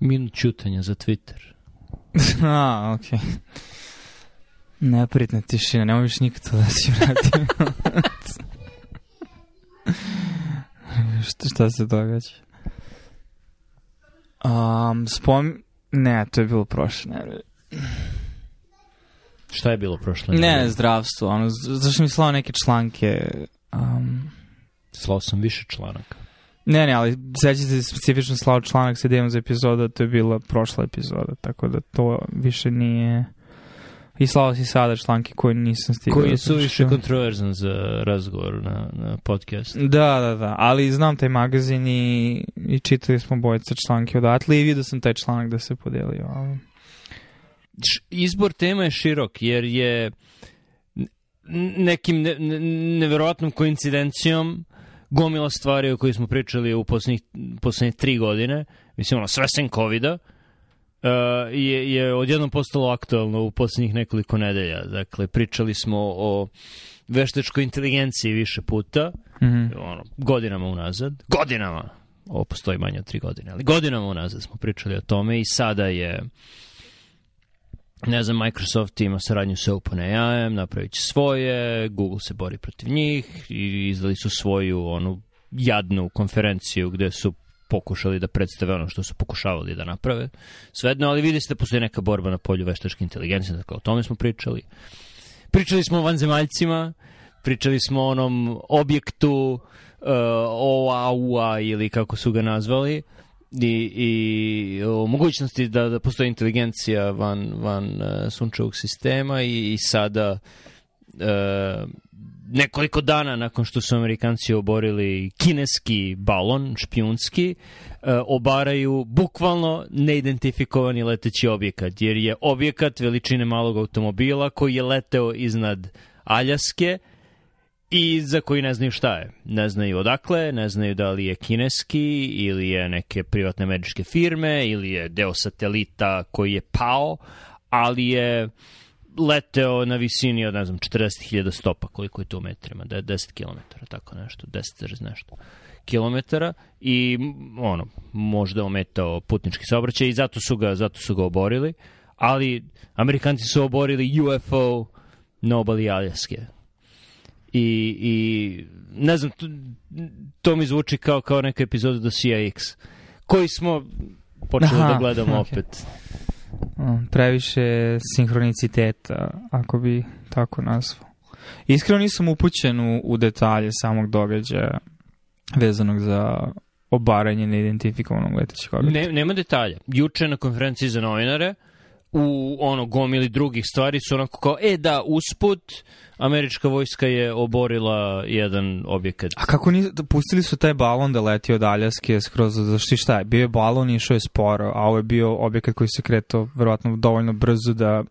Minut čutanja za Twitter. A, okej. Okay. Neprijatna tišina, ne možeš nikad to da si vrati. šta, šta se događa? Um, spom... Ne, to je bilo prošle nevrede. Šta je bilo prošle nevrede? Ne, zdravstvo. Ono, zašto mi slao neke članke? Um... Slao sam više članaka. Ne, ne, ali sećate se specifično slao članak za epizoda, to je bila prošla epizoda, tako da to više nije... I slao si sada članke koje nisam stigao. Koji da su više kontroverzan za razgovor na, na podcast. Da, da, da, ali znam taj magazin i, i čitali smo bojice članke odatle i vidio sam taj članak da se podelio. Ali... Izbor tema je širok, jer je nekim ne, ne, neverovatnom koincidencijom gomila stvari o kojoj smo pričali u poslednjih, poslednje 3 godine, mislim ono, sve sem kovida. uh, je, je odjednom postalo aktualno u poslednjih nekoliko nedelja. Dakle, pričali smo o veštačkoj inteligenciji više puta, mm -hmm. ono, godinama unazad, godinama, ovo postoji manje od tri godine, ali godinama unazad smo pričali o tome i sada je uh, ne znam, Microsoft ima saradnju sa OpenAI-em, napravit će svoje, Google se bori protiv njih i izdali su svoju onu jadnu konferenciju gde su pokušali da predstave ono što su pokušavali da naprave. Svedno, ali vidi se da postoji neka borba na polju veštačke inteligencije, dakle o tome smo pričali. Pričali smo o vanzemaljcima, pričali smo o onom objektu uh, e, OAUA ili kako su ga nazvali, i, i o mogućnosti da, da postoji inteligencija van, van uh, sunčevog sistema i, i sada uh, nekoliko dana nakon što su Amerikanci oborili kineski balon, špijunski, e, obaraju bukvalno neidentifikovani leteći objekat, jer je objekat veličine malog automobila koji je leteo iznad Aljaske, i za koji ne znaju šta je. Ne znaju odakle, ne znaju da li je kineski ili je neke privatne američke firme ili je deo satelita koji je pao, ali je leteo na visini od, ne znam, 40.000 stopa, koliko je to u metrima, da je 10 km, tako nešto, 10 nešto kilometara i ono, možda ometao putnički saobraćaj i zato su ga, zato su ga oborili, ali Amerikanci su oborili UFO na obali Aljaske i, i ne znam, to, to mi zvuči kao, kao neka epizoda do CIX, koji smo počeli da Aha, da gledamo okay. opet. Previše sinhroniciteta, ako bi tako nazvao. Iskreno nisam upućen u, u detalje samog događaja vezanog za obaranje neidentifikovanog letećeg objekta. Ne, nema detalja. Juče na konferenciji za novinare uh, u ono gomili drugih stvari su onako kao, e da, usput američka vojska je oborila jedan objekat. A kako nisu, pustili su taj balon da leti od Aljaske skroz, zašto šta je, bio je balon i išao je sporo, a ovo je bio objekat koji se kretao verovatno dovoljno brzo da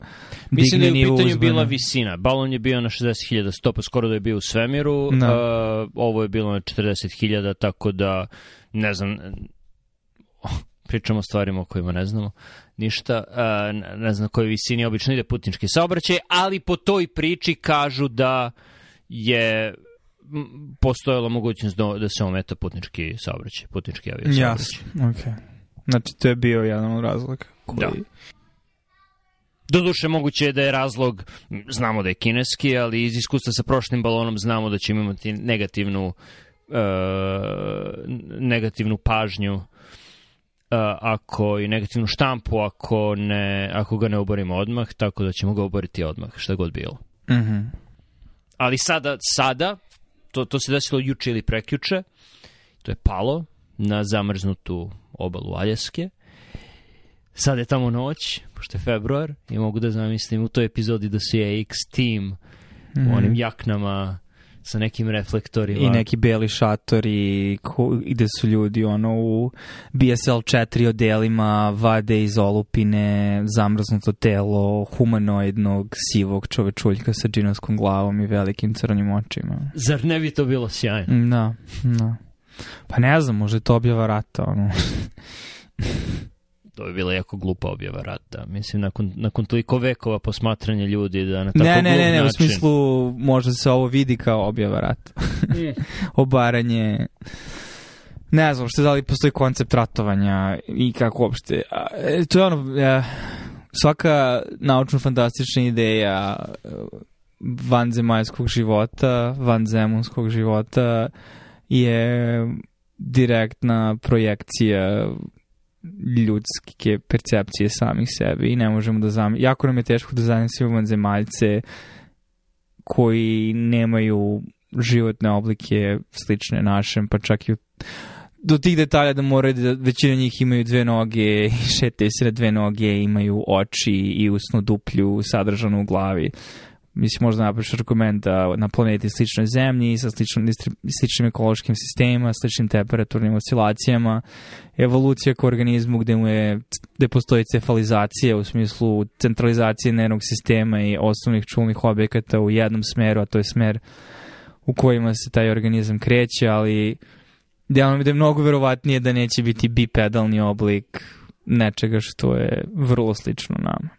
Mislim da je u pitanju uzbana. bila visina. Balon je bio na 60.000 stopa, skoro da je bio u svemiru, no. Da. a, ovo je bilo na 40.000, tako da, ne znam, pričamo o stvarima o kojima ne znamo ništa, e, ne znam kojoj visini obično ide putnički saobraćaj, ali po toj priči kažu da je postojala mogućnost da, da se ometa putnički saobraćaj, putnički avio saobraćaj. Jasno, okej. Okay. Znači, to je bio jedan od razloga koji... Da. Doduše, moguće je da je razlog, znamo da je kineski, ali iz iskustva sa prošlim balonom znamo da ćemo imati negativnu, uh, negativnu pažnju Eh, ako i negativnu štampu ako, ne, ako ga ne oborimo odmah, tako da ćemo ga oboriti odmah, šta god bilo. Mm -hmm. Ali sada, sada to, to se desilo juče ili prekjuče, to je palo na zamrznutu obalu Aljaske. Sad je tamo noć, pošto je februar, i mogu da zamislim u toj epizodi da su je X-Team u mhm. onim jaknama sa nekim reflektorima. I neki beli šatori gde su ljudi ono u BSL-4 odelima vade iz olupine zamrznuto telo humanoidnog sivog čovečuljka sa džinovskom glavom i velikim crnim očima. Zar ne bi to bilo sjajno? Da, da. Pa ne znam, možda je to objava rata, ono to je bila jako glupa objava rata. Mislim, nakon, nakon toliko vekova posmatranja ljudi da na tako ne, ne, ne, ne, način... u smislu možda se ovo vidi kao objava rata. Obaranje... Ne znam što da li postoji koncept ratovanja i kako uopšte. E, to je ono... E, svaka naučno-fantastična ideja e, vanzemaljskog života, vanzemunskog života je direktna projekcija ljudske percepcije samih sebe i ne možemo da zamislimo. Jako nam je teško da zamislimo vanzemaljce koji nemaju životne oblike slične našem, pa čak i do tih detalja da moraju da većina njih imaju dve noge i šetaju se na dve noge, imaju oči i usnu duplju sadržanu u glavi. Uh, mislim možda napraviš argument da na planeti sličnoj zemlji, sa sličnim, sličnim ekološkim sistemima, sličnim temperaturnim oscilacijama, evolucija ko organizmu gde, mu je, gde postoji cefalizacija u smislu centralizacije nervnog sistema i osnovnih čulnih objekata u jednom smeru, a to je smer u kojima se taj organizam kreće, ali djelom mi da je mnogo verovatnije da neće biti bipedalni oblik nečega što je vrlo slično nama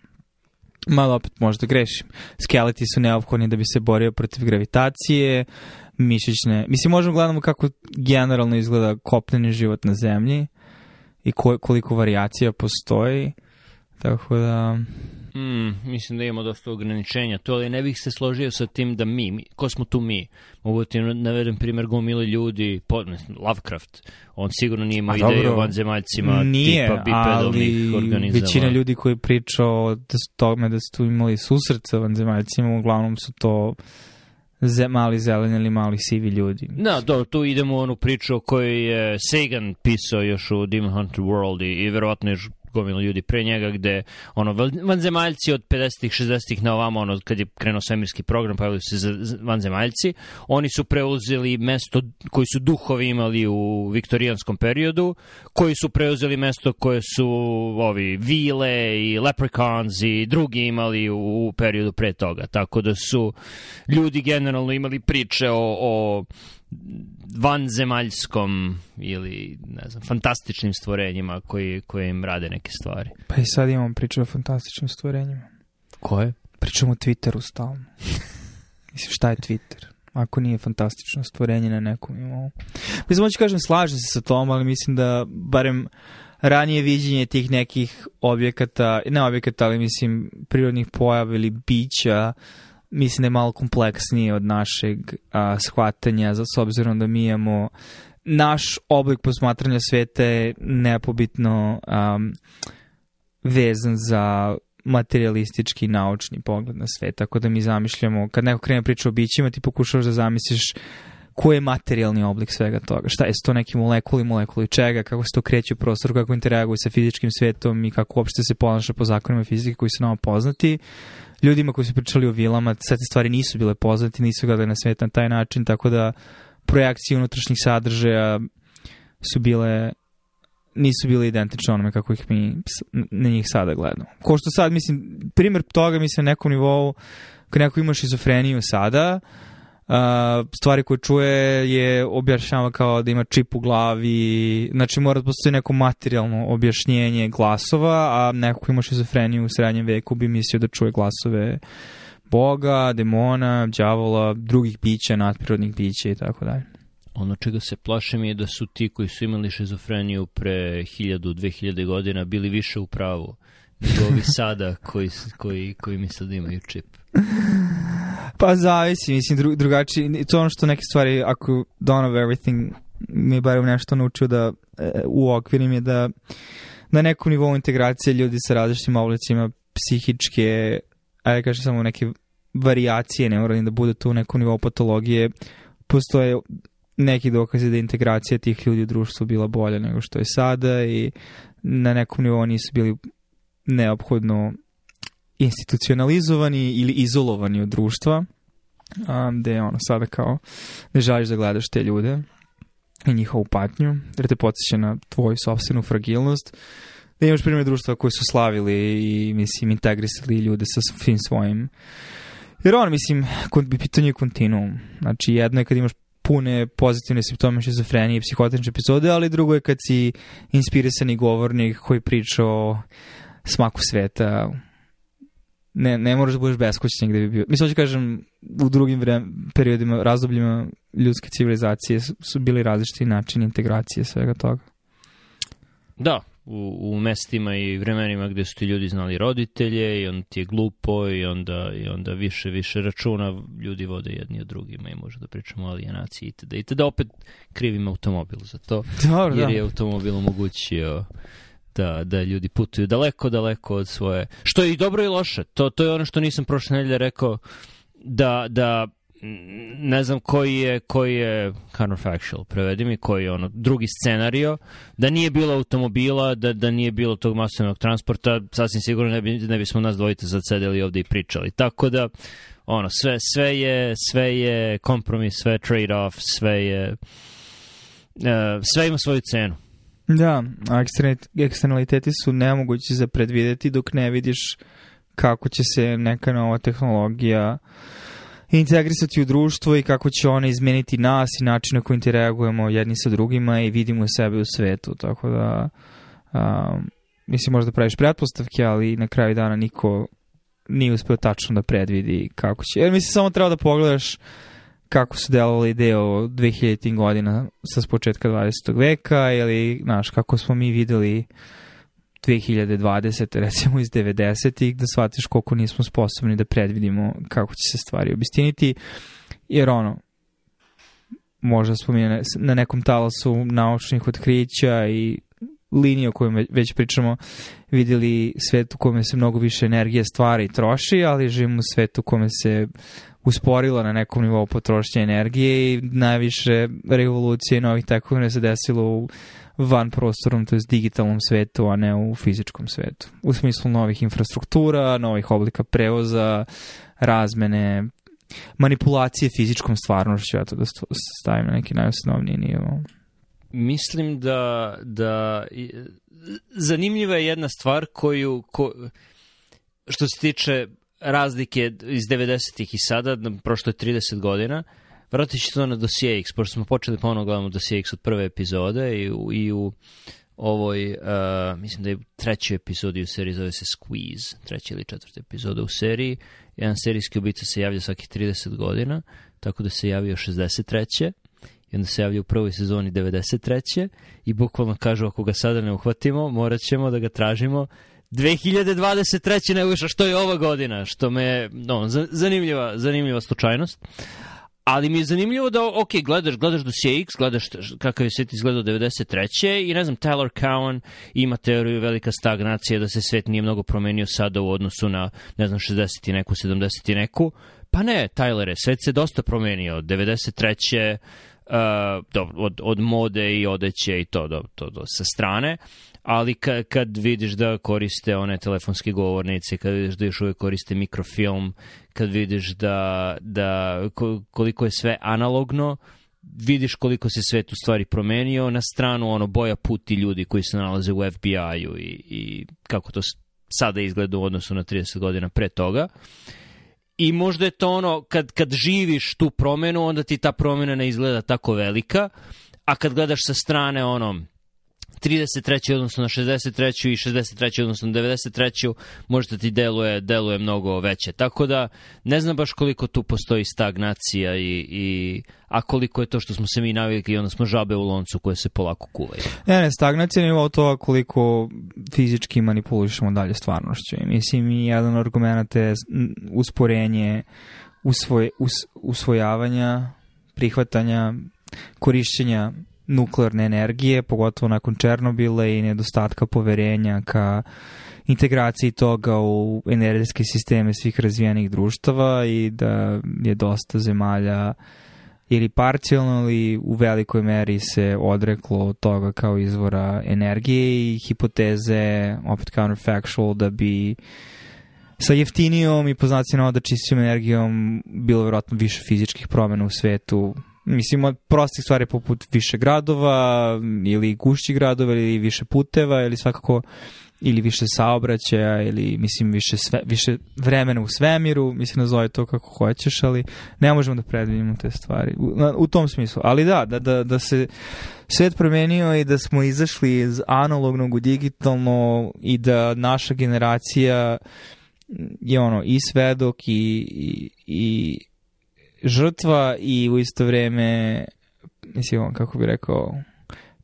malo opet možda grešim. Skeleti su neophodni da bi se borio protiv gravitacije, mišićne... Mislim, možemo gledamo kako generalno izgleda kopneni život na zemlji i koliko varijacija postoji. Tako da... Mm, mislim da imamo dosta ograničenja to, ali ne bih se složio sa tim da mi, mi ko smo tu mi? Mogu da ti navedem primer gomile ljudi, pod, Lovecraft, on sigurno nije imao ideje o vanzemaljcima nije, tipa bipedovnih organizama. većina ljudi koji priča o da tome da su tu imali susret sa vanzemaljcima, uglavnom su to ze, mali zeleni ili mali sivi ljudi. Da, do, tu idemo u onu priču o kojoj je Sagan pisao još u Demon Hunter World i, i verovatno još gomilu ljudi pre njega gde ono vanzemaljci od 50-ih, 60-ih na ovamo ono kad je krenuo svemirski program pojavili se vanzemaljci, oni su preuzeli mesto koji su duhovi imali u viktorijanskom periodu, koji su preuzeli mesto koje su ovi vile i leprechauns i drugi imali u periodu pre toga. Tako da su ljudi generalno imali priče o, o vanzemaljskom ili ne znam, fantastičnim stvorenjima koji, koji im rade neke stvari. Pa i sad imamo priču o fantastičnim stvorenjima. Koje? Pričamo o Twitteru stalno. Mislim, šta je Twitter? Ako nije fantastično stvorenje na nekom nivou. Mislim, hoću kažem, slažem se sa tom, ali mislim da barem ranije viđenje tih nekih objekata, ne objekata, ali mislim prirodnih pojava ili bića, uh, mislim da je malo kompleksnije od našeg a, shvatanja, za, s obzirom da mi imamo naš oblik posmatranja sveta je nepobitno um, vezan za materialistički naučni pogled na svet. Tako da mi zamišljamo, kad neko krene priča o bićima, ti pokušavaš da zamisliš koji je materijalni oblik svega toga. Šta je to neki molekuli, molekuli čega, kako se to kreće u prostoru, kako interaguju sa fizičkim svetom i kako uopšte se ponaša po zakonima fizike koji su nama poznati ljudima koji su pričali o vilama, sve te stvari nisu bile poznate, nisu gledali na svet na taj način, tako da projekcije unutrašnjih sadržaja su bile nisu bile identične onome kako ih mi na njih sada gledamo. Ko što sad, mislim, primjer toga, mislim, na nekom nivou, kad neko ima šizofreniju sada, uh, stvari koje čuje je objašnjava kao da ima čip u glavi, znači mora da postoji neko materijalno objašnjenje glasova, a neko ko ima šizofreniju u srednjem veku bi mislio da čuje glasove boga, demona, đavola, drugih bića, nadprirodnih bića i tako dalje. Ono čega se plašim je da su ti koji su imali šizofreniju pre 1000-2000 godina bili više u pravu nego ovi sada koji, koji, koji misle da imaju čip. Pa zavisi, mislim, dru, drugačije. To ono što neke stvari, ako Dawn of Everything mi je barem nešto naučio da e, u okvirim je da na nekom nivou integracije ljudi sa različitim oblicima psihičke, ajde da kažem samo neke variacije, ne moram da bude to u nekom nivou patologije, postoje neki dokazi da integracija tih ljudi u društvu bila bolja nego što je sada i na nekom nivou nisu bili neophodno institucionalizovani ili izolovani od društva, um, gde ono sada kao ne žališ da gledaš te ljude i njihovu patnju, jer te podsjeća na tvoju sobstvenu fragilnost, da imaš primjer društva koji su slavili i mislim integrisali ljude sa svim svojim jer on mislim kod bi pitanje je kontinuum znači jedno je kad imaš pune pozitivne simptome šizofrenije i psihotične epizode, ali drugo je kad si inspirisani govornik koji priča o smaku sveta ne, ne moraš da budeš beskućnik gde bi bio. Mislim, hoću da kažem, u drugim vrem, periodima, razdobljima ljudske civilizacije su bili različiti načini integracije svega toga. Da, u, u mestima i vremenima gde su ti ljudi znali roditelje i on ti je glupo i onda, i onda više, više računa ljudi vode jedni od drugima i da pričamo o alijenaciji itd. itd. Opet krivim automobil za to, Dobro, jer da. je automobil omogućio da, da ljudi putuju daleko, daleko od svoje... Što je i dobro i loše. To, to je ono što nisam prošle nedelje rekao da, da ne znam koji je, koji je counterfactual, prevedi mi, koji je ono drugi scenario, da nije bilo automobila, da, da nije bilo tog masovnog transporta, sasvim sigurno ne, bi, ne bismo nas dvojice sad sedeli ovde i pričali. Tako da, ono, sve, sve, je, sve je kompromis, sve trade-off, sve je... Uh, sve ima svoju cenu. Da, a eksternaliteti su nemogući za predvideti dok ne vidiš kako će se neka nova tehnologija integrisati u društvo i kako će ona izmeniti nas i način na koji interagujemo jedni sa drugima i vidimo sebe u svetu. Tako da, um, mislim, možda praviš pretpostavke, ali na kraju dana niko nije uspeo tačno da predvidi kako će. Jer mislim, samo treba da pogledaš kako su delali deo 2000 godina sa početka 20. veka ili, znaš, kako smo mi videli 2020. recimo iz 90-ih, da shvatiš koliko nismo sposobni da predvidimo kako će se stvari obistiniti, jer ono, možda spominje na nekom talasu naučnih otkrića i linije o kojoj već pričamo videli svet u kome se mnogo više energije stvara i troši, ali živimo u svetu u kome se usporilo na nekom nivou potrošnje energije i najviše revolucije i novih tekovina se desilo u van prostorom, to je digitalnom svetu, a ne u fizičkom svetu. U smislu novih infrastruktura, novih oblika prevoza, razmene, manipulacije fizičkom stvarnošću, ja to da stavim na neki najosnovniji nivo mislim da, da zanimljiva je jedna stvar koju, ko, što se tiče razlike iz 90-ih i sada, prošlo je 30 godina, vratit ću to na Dosije X, pošto smo počeli ponovno gledamo Dosije X od prve epizode i u, i u ovoj, uh, mislim da je trećoj epizodi u seriji, zove se Squeeze, treća ili četvrta epizoda u seriji. Jedan serijski ubica se javlja svakih 30 godina, tako da se javio 63 i onda se javlja u prvoj sezoni 93. i bukvalno kažu ako ga sada ne uhvatimo, morat ćemo da ga tražimo 2023. nego što je ova godina, što me, no, zanimljiva, zanimljiva slučajnost. Ali mi je zanimljivo da, ok, gledaš, gledaš dosije X, gledaš kakav je svet izgledao 93. i ne znam, Tyler Cowan ima teoriju velika stagnacija da se svet nije mnogo promenio sada u odnosu na, ne znam, 60. i neku, 70. i neku. Pa ne, Tyler je, svet se dosta promenio. 93. Uh, dobro, od, od mode i odeće i to, do, to, do, sa strane, ali ka, kad vidiš da koriste one telefonske govornice, kad vidiš da još uvijek koriste mikrofilm, kad vidiš da, da koliko je sve analogno, vidiš koliko se svet u stvari promenio, na stranu ono boja puti ljudi koji se nalaze u FBI-u i, i kako to sada izgleda u odnosu na 30 godina pre toga. Uh, i možda je to ono, kad, kad živiš tu promenu, onda ti ta promena ne izgleda tako velika, a kad gledaš sa strane onom, 33. odnosno na 63. i 63. odnosno na 93. možda ti deluje, deluje mnogo veće. Tako da ne znam baš koliko tu postoji stagnacija i, i a koliko je to što smo se mi navikli i onda smo žabe u loncu koje se polako kuvaju. Ne, ne, stagnacija je ovo to koliko fizički manipulišemo dalje stvarnošću. I mislim, i jedan argument je usporenje usvoj, us, usvojavanja, prihvatanja, korišćenja nuklearne energije, pogotovo nakon Černobila i nedostatka poverenja ka integraciji toga u energetske sisteme svih razvijenih društava i da je dosta zemalja ili parcijalno ili u velikoj meri se odreklo toga kao izvora energije i hipoteze, opet counterfactual, da bi sa jeftinijom i poznacijom da čistom energijom bilo vjerojatno više fizičkih promjena u svetu Mislim, od prostih stvari poput više gradova ili gušćih gradova ili više puteva ili svakako ili više saobraćaja ili mislim više, sve, više vremena u svemiru, mislim nazove to kako hoćeš, ali ne možemo da predvidimo te stvari u, u tom smislu. Ali da, da, da, da se svet promenio i da smo izašli iz analognog u digitalno i da naša generacija je ono i svedok i, i, i žrtva i u isto vrijeme, mislim, on, kako bi rekao,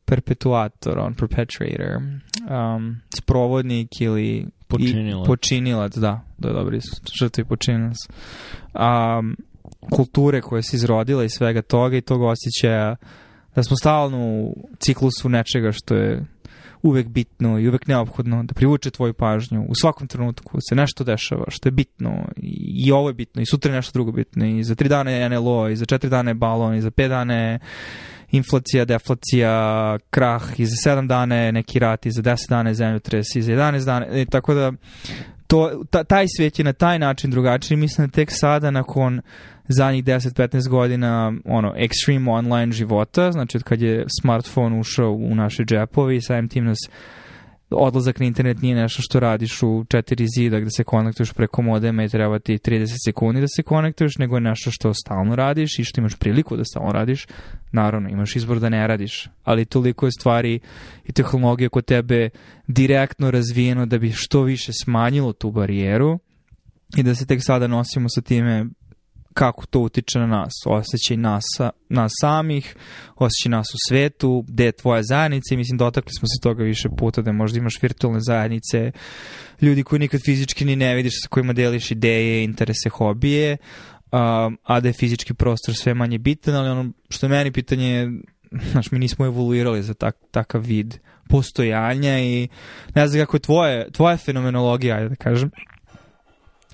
perpetuator, on perpetrator, um, sprovodnik ili počinilac. I, počinilac, da, da je dobro, žrtva i počinilac. Um, kulture koja se izrodila i svega toga i tog osjećaja da smo stalno u ciklusu nečega što je uvek bitno i uvek neophodno da privuče tvoju pažnju. U svakom trenutku se nešto dešava što je bitno i ovo je bitno i sutra je nešto drugo bitno i za tri dana je NLO i za četiri dana je balon i za pet dana je inflacija, deflacija, krah i za sedam dana je neki rat i za deset dana je zemljotres i za jedanest dana. I e, tako da to, taj svet je na taj način drugačiji. Mislim da tek sada nakon zadnjih 10-15 godina ono, extreme online života, znači od kad je smartphone ušao u naše džepove i samim tim nas odlazak na internet nije nešto što radiš u četiri zida gde se konektuješ preko modema i treba ti 30 sekundi da se konektuješ, nego je nešto što stalno radiš i što imaš priliku da stalno radiš. Naravno, imaš izbor da ne radiš, ali toliko je stvari i tehnologije kod tebe direktno razvijeno da bi što više smanjilo tu barijeru i da se tek sada nosimo sa time kako to utiče na nas, osjećaj nas, nas samih, osjećaj nas u svetu, gde je tvoja zajednica i mislim dotakli smo se toga više puta da možda imaš virtualne zajednice, ljudi koji nikad fizički ni ne vidiš sa kojima deliš ideje, interese, hobije, um, a, da je fizički prostor sve manje bitan, ali ono što je meni pitanje je, znaš, mi nismo evoluirali za tak, takav vid postojanja i ne znam kako je tvoje, tvoja fenomenologija, ajde da kažem,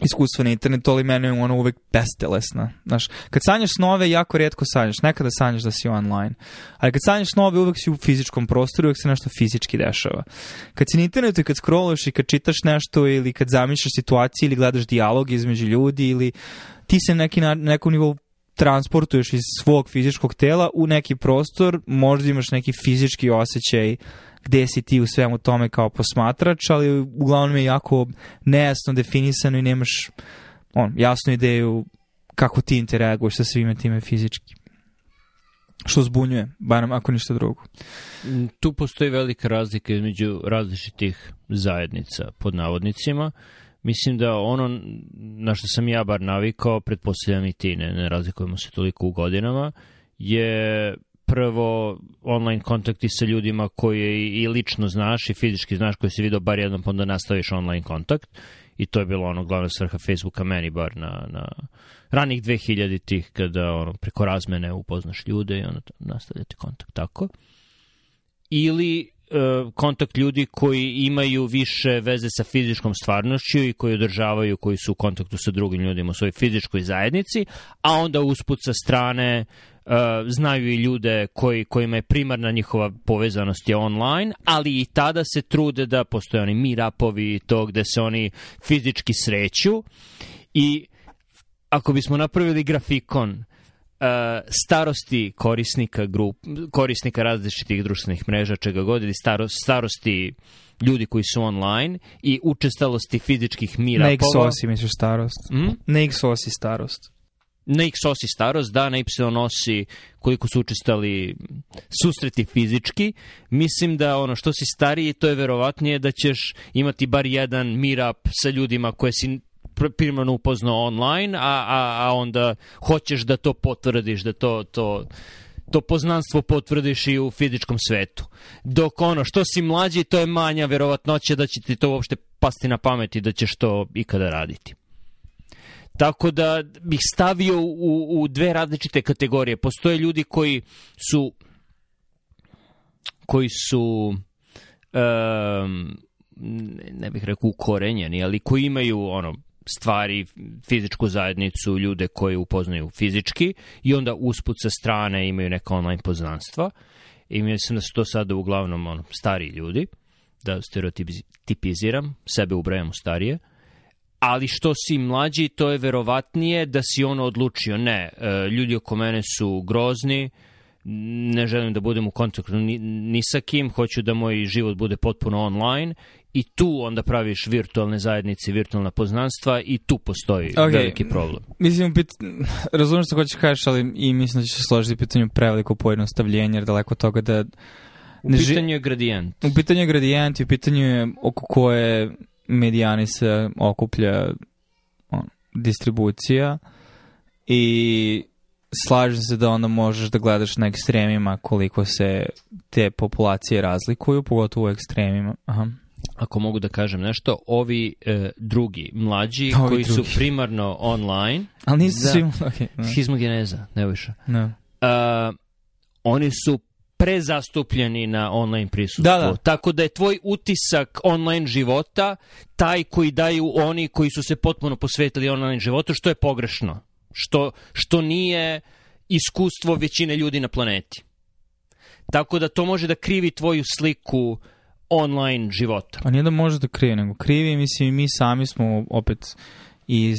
iskustva na internetu, ali meni je ono uvek bestelesna. Znaš, kad sanjaš snove, jako redko sanjaš. Nekada sanjaš da si online. Ali kad sanjaš snove, uvek si u fizičkom prostoru, uvek se nešto fizički dešava. Kad si na internetu i kad scrolluješ i kad čitaš nešto ili kad zamišljaš situacije ili gledaš dijalog između ljudi ili ti se neki na nekom nivou transportuješ iz svog fizičkog tela u neki prostor, možda imaš neki fizički osjećaj gde si ti u svemu tome kao posmatrač, ali uglavnom je jako nejasno definisano i nemaš on, jasnu ideju kako ti interaguješ sa svime time fizički. Što zbunjuje, barem ako ništa drugo. Mm, tu postoji velika razlika između različitih zajednica pod navodnicima. Mislim da ono na što sam ja bar navikao, pretpostavljam i ti, ne, ne razlikujemo se toliko u godinama, je prvo online kontakti sa ljudima koje i lično znaš i fizički znaš koji si vidio bar jednom pa onda nastaviš online kontakt i to je bilo ono glavna svrha Facebooka meni bar na, na ranih 2000 tih kada ono, preko razmene upoznaš ljude i onda nastavljate kontakt tako ili e, kontakt ljudi koji imaju više veze sa fizičkom stvarnošću i koji održavaju, koji su u kontaktu sa drugim ljudima u svojoj fizičkoj zajednici, a onda usput sa strane Eh, znaju i ljude koji, kojima je primarna njihova povezanost je online, ali i tada se trude da postoje oni mirapovi i to gde se oni fizički sreću i ako bismo napravili grafikon Uh, starosti korisnika grup, korisnika različitih društvenih mreža, čega god, ili staro, starosti ljudi koji su online i učestalosti fizičkih mira. Ne xosi, misliš starost. Mm? Ne xosi starost na x osi starost, da, na y osi koliko su učestali susreti fizički. Mislim da ono što si stariji, to je verovatnije da ćeš imati bar jedan meetup sa ljudima koje si primarno upoznao online, a, a, a onda hoćeš da to potvrdiš, da to, to, to poznanstvo potvrdiš i u fizičkom svetu. Dok ono, što si mlađi, to je manja verovatnoća da će ti to uopšte pasti na pamet i da ćeš to ikada raditi. Tako da bih stavio u, u dve različite kategorije. Postoje ljudi koji su koji su um, ne bih rekao ukorenjeni, ali koji imaju ono stvari, fizičku zajednicu, ljude koje upoznaju fizički i onda usput sa strane imaju neka online poznanstva i mislim da su to sada uglavnom ono, stari ljudi, da stereotipiziram, sebe ubrajam u starije, ali što si mlađi, to je verovatnije da si on odlučio. Ne, e, ljudi oko mene su grozni, ne želim da budem u kontaktu ni, ni sa kim, hoću da moj život bude potpuno online i tu onda praviš virtualne zajednice, virtualna poznanstva i tu postoji okay. veliki problem. Mislim, bit, razumeš što hoćeš kažeš, ali i mislim da ćeš se složiti u pitanju preveliko pojednostavljenje, jer daleko toga da... U pitanju je gradijent. U pitanju je gradijent i u pitanju je oko koje medijani se okuplja on, distribucija i slažem se da onda možeš da gledaš na ekstremima koliko se te populacije razlikuju, pogotovo u ekstremima. Aha. Ako mogu da kažem nešto, ovi e, drugi, mlađi, ovi koji drugi. su primarno online. Ali nisu da, svi... Okay, no. Da. Hizmogeneza, ne više. No. Da. Uh, e, oni su prezastupljeni na online prisutstvu. Da, da. Tako da je tvoj utisak online života taj koji daju oni koji su se potpuno posvetili online životu, što je pogrešno. Što, što nije iskustvo većine ljudi na planeti. Tako da to može da krivi tvoju sliku online života. A nije da može da krivi, nego krivi, mislim, mi sami smo opet i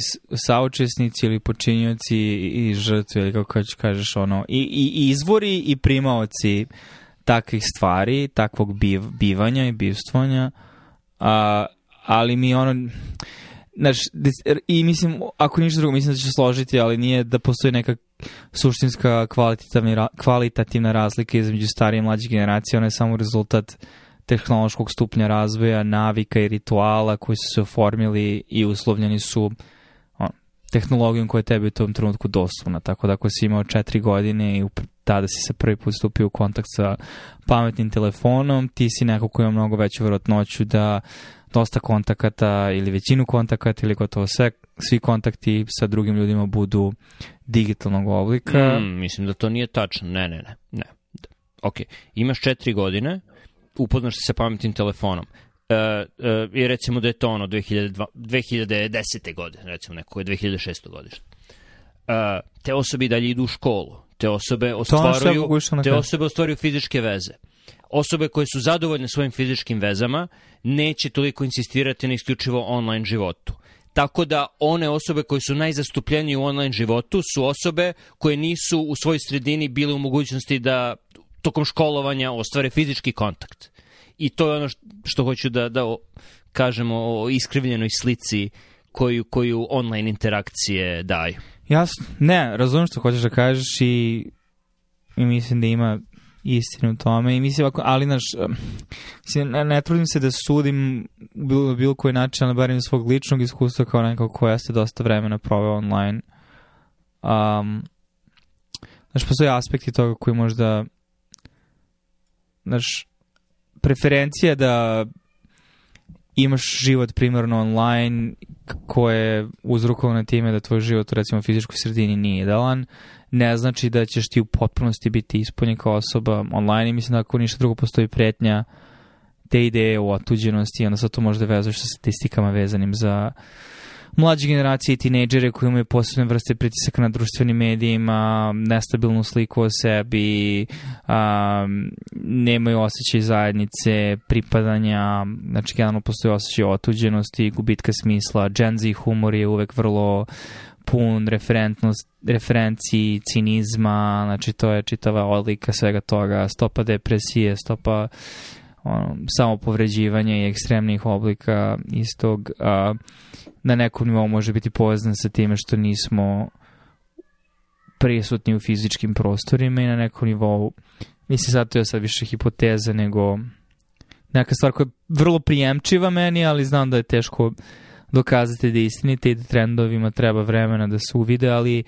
saučesnici ili počinjoci i žrtve ili kako kažeš ono i, i izvori i primaoci takvih stvari, takvog biv, bivanja i bivstvanja a, ali mi ono znaš, er, i mislim ako ništa drugo mislim da će složiti ali nije da postoji neka suštinska kvalitativna, kvalitativna razlika između starije i mlađe generacije ona je samo rezultat tehnološkog stupnja razvoja, navika i rituala koji su se oformili i uslovljeni su on, tehnologijom koja je tebi u tom trenutku dostupna. Tako da ako si imao četiri godine i tada si se prvi put stupio u kontakt sa pametnim telefonom, ti si neko koji ima mnogo veću vjerojatnoću da dosta kontakata ili većinu kontakata ili gotovo sve, svi kontakti sa drugim ljudima budu digitalnog oblika. Mm, mislim da to nije tačno. Ne, ne, ne. ne. Ok, imaš četiri godine, upoznaš se sa pametnim telefonom. E, e, I recimo da je to ono 2002, 2010. godine, recimo neko je 2006. godište. E, te osobe i dalje idu u školu. Te osobe ostvaruju, te da- osobe ostvaruju fizičke veze osobe koje su zadovoljne svojim fizičkim vezama neće toliko insistirati na isključivo online životu. Tako da one osobe koje su najzastupljenije u online životu su osobe koje nisu u svojoj sredini bile u mogućnosti da tokom školovanja ostvare fizički kontakt. I to je ono što hoću da, da kažemo o iskrivljenoj slici koju, koju online interakcije daju. Jasno. Ne, razumem što hoćeš da kažeš i, i mislim da ima istinu u tome i mislim ako, ali naš, mislim, ne, ne trudim se da sudim bilo, bilo koji način, ali barem svog ličnog iskustva kao nekako koja ste dosta vremena proveo online. Um, znaš, postoje aspekti toga koji možda znaš, preferencija da imaš život primarno online koje je uzrokovano time da tvoj život recimo u fizičkoj sredini nije idealan, ne znači da ćeš ti u potpunosti biti ispunjen kao osoba online i mislim da ako ništa drugo postoji pretnja te ideje o otuđenosti, onda sad to možda vezuješ sa statistikama vezanim za uh, mlađe generacije i tinejdžere koji imaju posebne vrste pritisaka na društvenim medijima, nestabilnu sliku o sebi, a, nemaju osjećaj zajednice, pripadanja, znači generalno postoji osjećaj otuđenosti, gubitka smisla, Gen Z humor je uvek vrlo pun referentnost, referenciji, cinizma, znači to je čitava odlika svega toga, stopa depresije, stopa uh, ono, samopovređivanja i ekstremnih oblika istog a, na nekom nivou može biti poznan sa time što nismo prisutni u fizičkim prostorima i na nekom nivou mislim sad to je sad više hipoteza nego neka stvar koja je vrlo prijemčiva meni, ali znam da je teško dokazati da je istinite i da trendovima treba vremena da se uvide, ali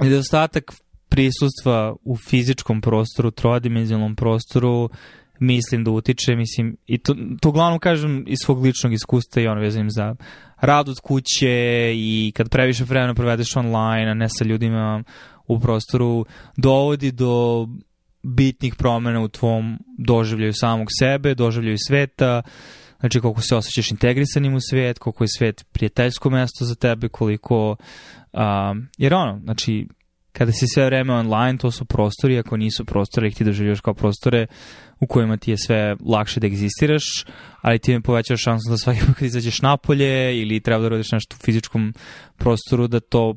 nedostatak prisustva u fizičkom prostoru, trodimenzionalnom prostoru mislim da utiče, mislim, i to, to uglavnom kažem iz svog ličnog iskustva i ono vezanim za rad od kuće i kad previše vremena provedeš online, a ne sa ljudima u prostoru, dovodi do bitnih promena u tvom doživljaju samog sebe, doživljaju sveta, znači koliko se osjećaš integrisanim u svet, koliko je svet prijateljsko mesto za tebe, koliko... Um, jer ono, znači, kada si sve vreme online, to su prostori, ako nisu prostori, ih ti doživljaš kao prostore u kojima ti je sve lakše da egzistiraš, ali ti im povećaš šansu da svaki put kad izađeš napolje ili treba da radiš nešto u fizičkom prostoru, da to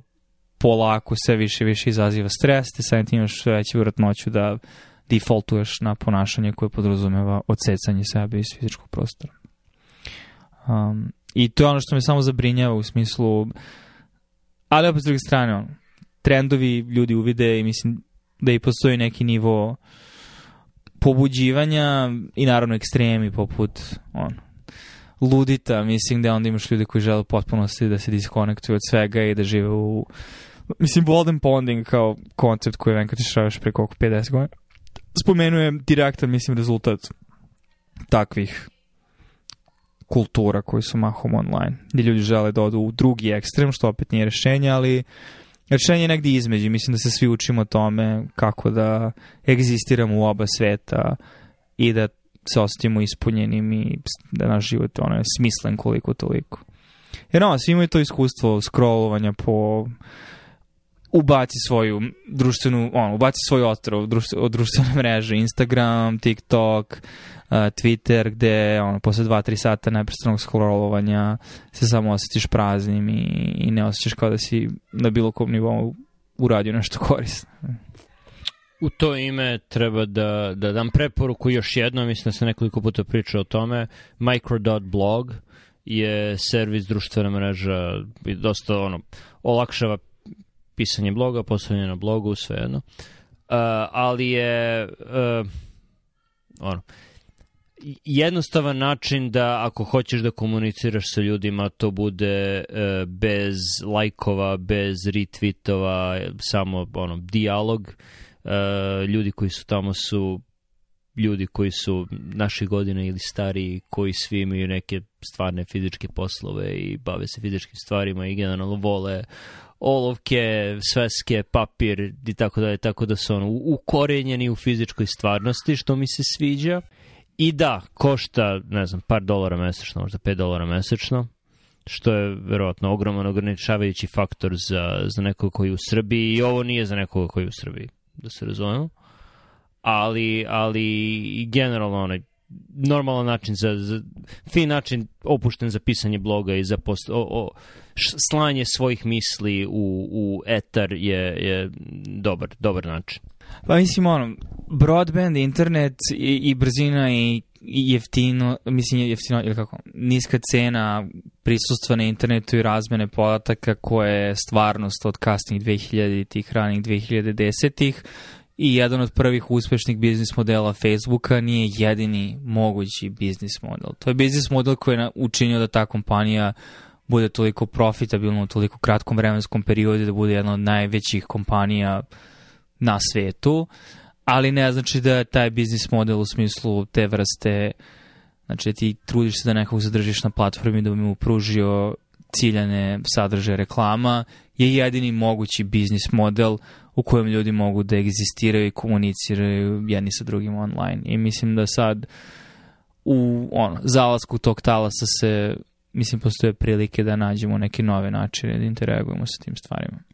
polako sve više i više izaziva stres, te sad ti imaš sve veću vjerojatnoću da defaultuješ na ponašanje koje podrazumeva odsecanje sebe iz fizičkog prostora. Um, I to je ono što me samo zabrinjava u smislu, ali opet s druge strane, ono, trendovi ljudi uvide i mislim da i postoji neki nivo pobuđivanja i naravno ekstremi poput on ludita, mislim da onda imaš ljude koji žele potpuno da se diskonektuju od svega i da žive u mislim Golden Ponding kao koncept koji je Venkatiš Rajoš pre koliko 50 godina spomenuje direktan mislim rezultat takvih kultura koji su mahom online, gdje ljudi žele da odu u drugi ekstrem, što opet nije rešenje, ali uh, Rešenje znači, je negdje između, mislim da se svi učimo tome kako da egzistiramo u oba sveta i da se osjetimo ispunjenim i da naš život ono, je smislen koliko toliko. Jer no, svi imaju to iskustvo scrollovanja po ubaci svoju društvenu, ono, ubaci svoj otrov društvo, društvene mreže, Instagram, TikTok, uh, Twitter, gde ono, posle 2-3 sata neprestanog scrollovanja se samo osjećaš praznim i, i ne osjećaš kao da si na bilo kom nivou uradio nešto korisno. U to ime treba da, da dam preporuku još jednom, mislim da sam nekoliko puta pričao o tome, micro.blog je servis društvena mreža i dosta ono, olakšava pisanje bloga, postavljanje na blogu, svejedno. Uh, e, ali je uh, ono, jednostavan način da ako hoćeš da komuniciraš sa ljudima to bude uh, bez lajkova, bez retweetova, samo ono dijalog. Uh, ljudi koji su tamo su ljudi koji su naše godine ili stariji, koji svi imaju neke stvarne fizičke poslove i bave se fizičkim stvarima i generalno vole olovke, sveske, papir i tako dalje, tako da su ono ukorenjeni u fizičkoj stvarnosti, što mi se sviđa. I da, košta, ne znam, par dolara mesečno, možda 5 dolara mesečno, što je verovatno ogroman ograničavajući faktor za, za nekog koji je u Srbiji i ovo nije za nekoga koji je u Srbiji, da se razumemo. Ali, ali generalno onaj normalan način za, za fin način opušten za pisanje bloga i za post, o, o, slanje svojih misli u, u etar je, je dobar, dobar način. Pa mislim ono, broadband, internet i, i brzina i i jeftino, mislim jeftino ili kako, niska cena prisustva na internetu i razmene podataka koja je stvarnost od kasnih 2000 i tih ranih 2010-ih i jedan od prvih uspešnih biznis modela Facebooka nije jedini mogući biznis model. To je biznis model koji je učinio da ta kompanija uh, bude toliko profitabilno u toliko kratkom vremenskom periodu da bude jedna od najvećih kompanija na svetu, ali ne znači da je taj biznis model u smislu te vrste, znači da ti trudiš se da nekog zadržiš na platformi da bi mu pružio ciljane sadržaje reklama, je jedini mogući biznis model u kojem ljudi mogu da egzistiraju i komuniciraju jedni sa drugim online. I mislim da sad u ono, zalasku tog talasa se mislim, postoje prilike da nađemo neke nove načine da interagujemo sa tim stvarima.